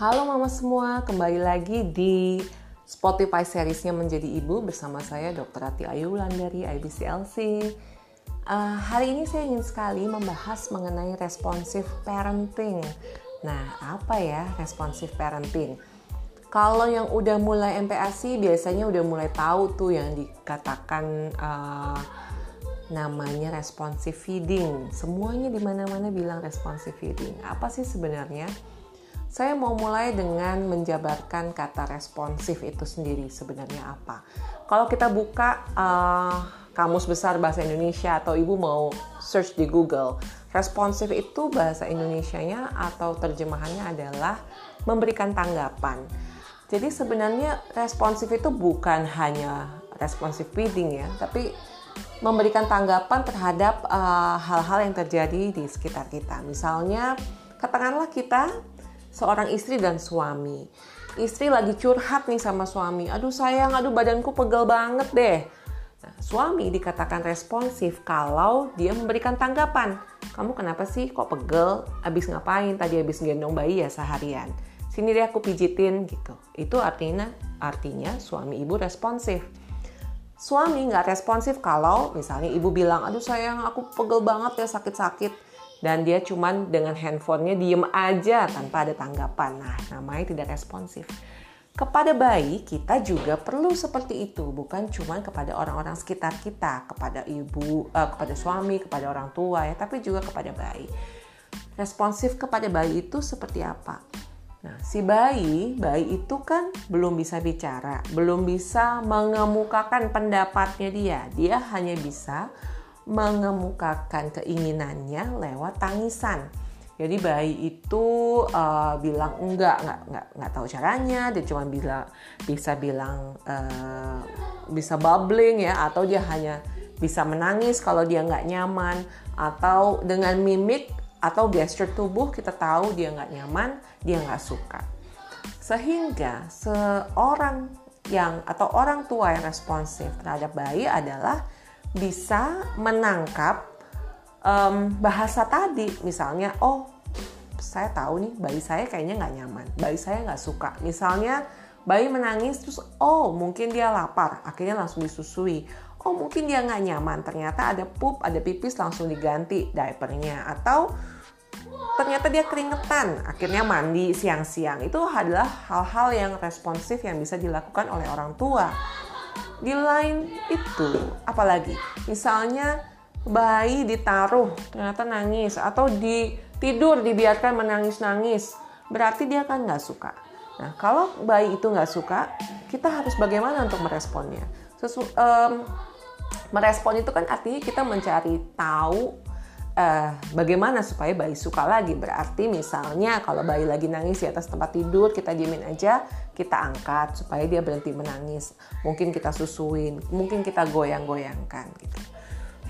Halo mama semua, kembali lagi di Spotify seriesnya Menjadi Ibu bersama saya Dr. Ati Ayulan dari IBCLC. Uh, hari ini saya ingin sekali membahas mengenai responsive parenting. Nah, apa ya responsive parenting? Kalau yang udah mulai MPASI biasanya udah mulai tahu tuh yang dikatakan uh, namanya responsive feeding. Semuanya di mana-mana bilang responsive feeding. Apa sih sebenarnya? Saya mau mulai dengan menjabarkan kata responsif itu sendiri sebenarnya apa. Kalau kita buka uh, kamus besar bahasa Indonesia atau ibu mau search di Google, responsif itu bahasa Indonesianya atau terjemahannya adalah memberikan tanggapan. Jadi sebenarnya responsif itu bukan hanya responsif feeding ya, tapi memberikan tanggapan terhadap uh, hal-hal uh, yang terjadi di sekitar kita. Misalnya, katakanlah kita seorang istri dan suami. Istri lagi curhat nih sama suami, aduh sayang, aduh badanku pegel banget deh. Nah, suami dikatakan responsif kalau dia memberikan tanggapan. Kamu kenapa sih kok pegel? Abis ngapain? Tadi abis gendong bayi ya seharian. Sini deh aku pijitin gitu. Itu artinya artinya suami ibu responsif. Suami nggak responsif kalau misalnya ibu bilang, aduh sayang aku pegel banget ya sakit-sakit dan dia cuman dengan handphonenya diem aja tanpa ada tanggapan. Nah, namanya tidak responsif. Kepada bayi kita juga perlu seperti itu, bukan cuma kepada orang-orang sekitar kita, kepada ibu, uh, kepada suami, kepada orang tua ya, tapi juga kepada bayi. Responsif kepada bayi itu seperti apa? Nah, si bayi, bayi itu kan belum bisa bicara, belum bisa mengemukakan pendapatnya dia. Dia hanya bisa mengemukakan keinginannya lewat tangisan. Jadi bayi itu uh, bilang enggak, enggak, enggak, enggak tahu caranya. Dia cuma bisa bilang uh, bisa bubbling ya, atau dia hanya bisa menangis kalau dia nggak nyaman, atau dengan mimik atau gesture tubuh kita tahu dia nggak nyaman, dia nggak suka. Sehingga seorang yang atau orang tua yang responsif terhadap bayi adalah bisa menangkap um, bahasa tadi. Misalnya oh saya tahu nih bayi saya kayaknya nggak nyaman bayi saya nggak suka. Misalnya bayi menangis terus oh mungkin dia lapar akhirnya langsung disusui. Oh mungkin dia nggak nyaman ternyata ada pup ada pipis langsung diganti diapernya. Atau ternyata dia keringetan akhirnya mandi siang-siang. Itu adalah hal-hal yang responsif yang bisa dilakukan oleh orang tua di lain itu, apalagi misalnya bayi ditaruh ternyata nangis atau di tidur dibiarkan menangis-nangis, berarti dia kan nggak suka. Nah, kalau bayi itu nggak suka, kita harus bagaimana untuk meresponnya? Sesu um, merespon itu kan artinya kita mencari tahu uh, bagaimana supaya bayi suka lagi. Berarti misalnya kalau bayi lagi nangis di atas tempat tidur, kita diemin aja, kita angkat supaya dia berhenti menangis. Mungkin kita susuin, mungkin kita goyang-goyangkan gitu.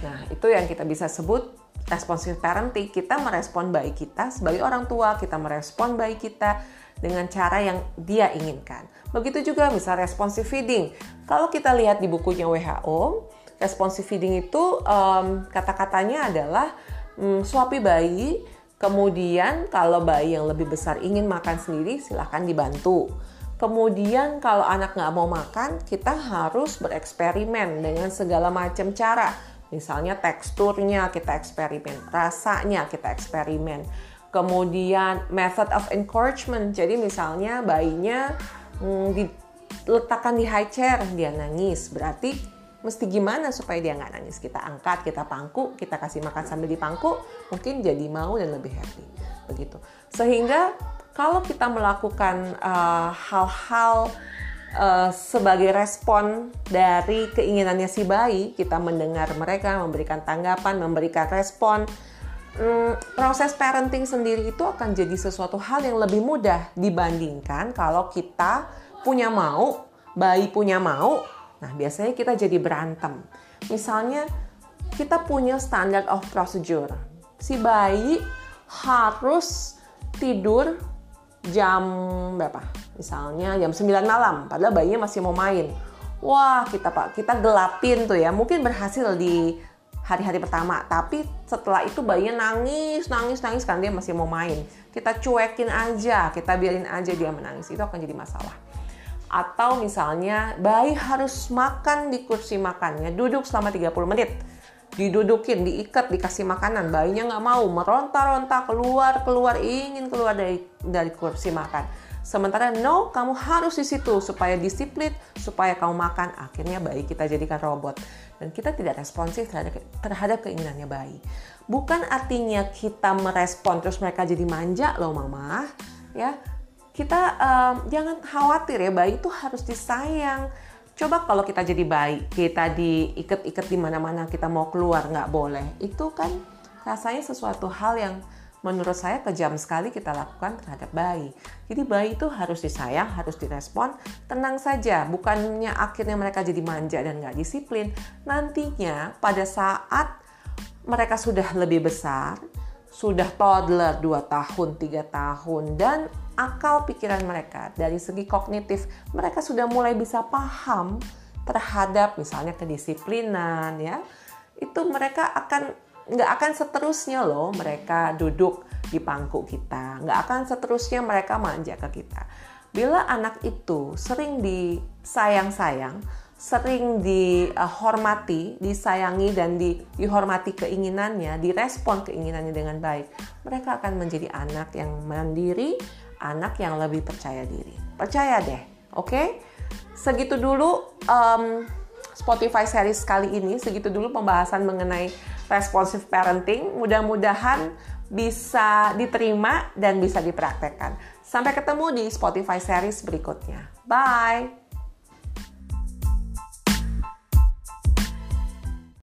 Nah, itu yang kita bisa sebut responsive parenting. Kita merespon bayi kita sebagai orang tua, kita merespon bayi kita dengan cara yang dia inginkan. Begitu juga misal responsive feeding. Kalau kita lihat di bukunya WHO, responsive feeding itu um, kata-katanya adalah um, suapi bayi, kemudian kalau bayi yang lebih besar ingin makan sendiri silahkan dibantu. Kemudian kalau anak nggak mau makan, kita harus bereksperimen dengan segala macam cara. Misalnya teksturnya kita eksperimen, rasanya kita eksperimen. Kemudian method of encouragement, jadi misalnya bayinya hmm, diletakkan di high chair, dia nangis, berarti mesti gimana supaya dia nggak nangis? Kita angkat kita pangku kita kasih makan sambil dipangku mungkin jadi mau dan lebih happy. Begitu. Sehingga kalau kita melakukan uh, hal-hal uh, sebagai respon dari keinginannya si bayi kita mendengar mereka memberikan tanggapan memberikan respon um, proses parenting sendiri itu akan jadi sesuatu hal yang lebih mudah dibandingkan kalau kita punya mau bayi punya mau Nah, biasanya kita jadi berantem. Misalnya, kita punya standard of procedure. Si bayi harus tidur jam berapa? Misalnya jam 9 malam, padahal bayinya masih mau main. Wah, kita Pak, kita gelapin tuh ya. Mungkin berhasil di hari-hari pertama. Tapi setelah itu bayinya nangis, nangis, nangis karena dia masih mau main. Kita cuekin aja, kita biarin aja dia menangis. Itu akan jadi masalah. Atau misalnya bayi harus makan di kursi makannya, duduk selama 30 menit. Didudukin, diikat, dikasih makanan. Bayinya nggak mau, meronta-ronta, keluar, keluar, ingin keluar dari, dari kursi makan Sementara no, kamu harus di situ supaya disiplin, supaya kamu makan. Akhirnya bayi kita jadikan robot dan kita tidak responsif terhadap, terhadap keinginannya bayi. Bukan artinya kita merespon terus mereka jadi manja loh mama, ya. Kita um, jangan khawatir ya bayi itu harus disayang. Coba kalau kita jadi bayi, kita diikat-ikat di mana-mana kita mau keluar nggak boleh. Itu kan rasanya sesuatu hal yang menurut saya kejam sekali kita lakukan terhadap bayi. Jadi bayi itu harus disayang, harus direspon, tenang saja. Bukannya akhirnya mereka jadi manja dan nggak disiplin. Nantinya pada saat mereka sudah lebih besar, sudah toddler 2 tahun, 3 tahun, dan akal pikiran mereka dari segi kognitif, mereka sudah mulai bisa paham terhadap misalnya kedisiplinan ya. Itu mereka akan nggak akan seterusnya loh mereka duduk di pangku kita. Nggak akan seterusnya mereka manja ke kita. Bila anak itu sering disayang-sayang, sering dihormati, disayangi dan di, dihormati keinginannya, direspon keinginannya dengan baik, mereka akan menjadi anak yang mandiri, anak yang lebih percaya diri. Percaya deh, oke? Okay? Segitu dulu um, Spotify series kali ini, segitu dulu pembahasan mengenai responsive parenting. Mudah-mudahan bisa diterima dan bisa dipraktekkan. Sampai ketemu di Spotify series berikutnya. Bye!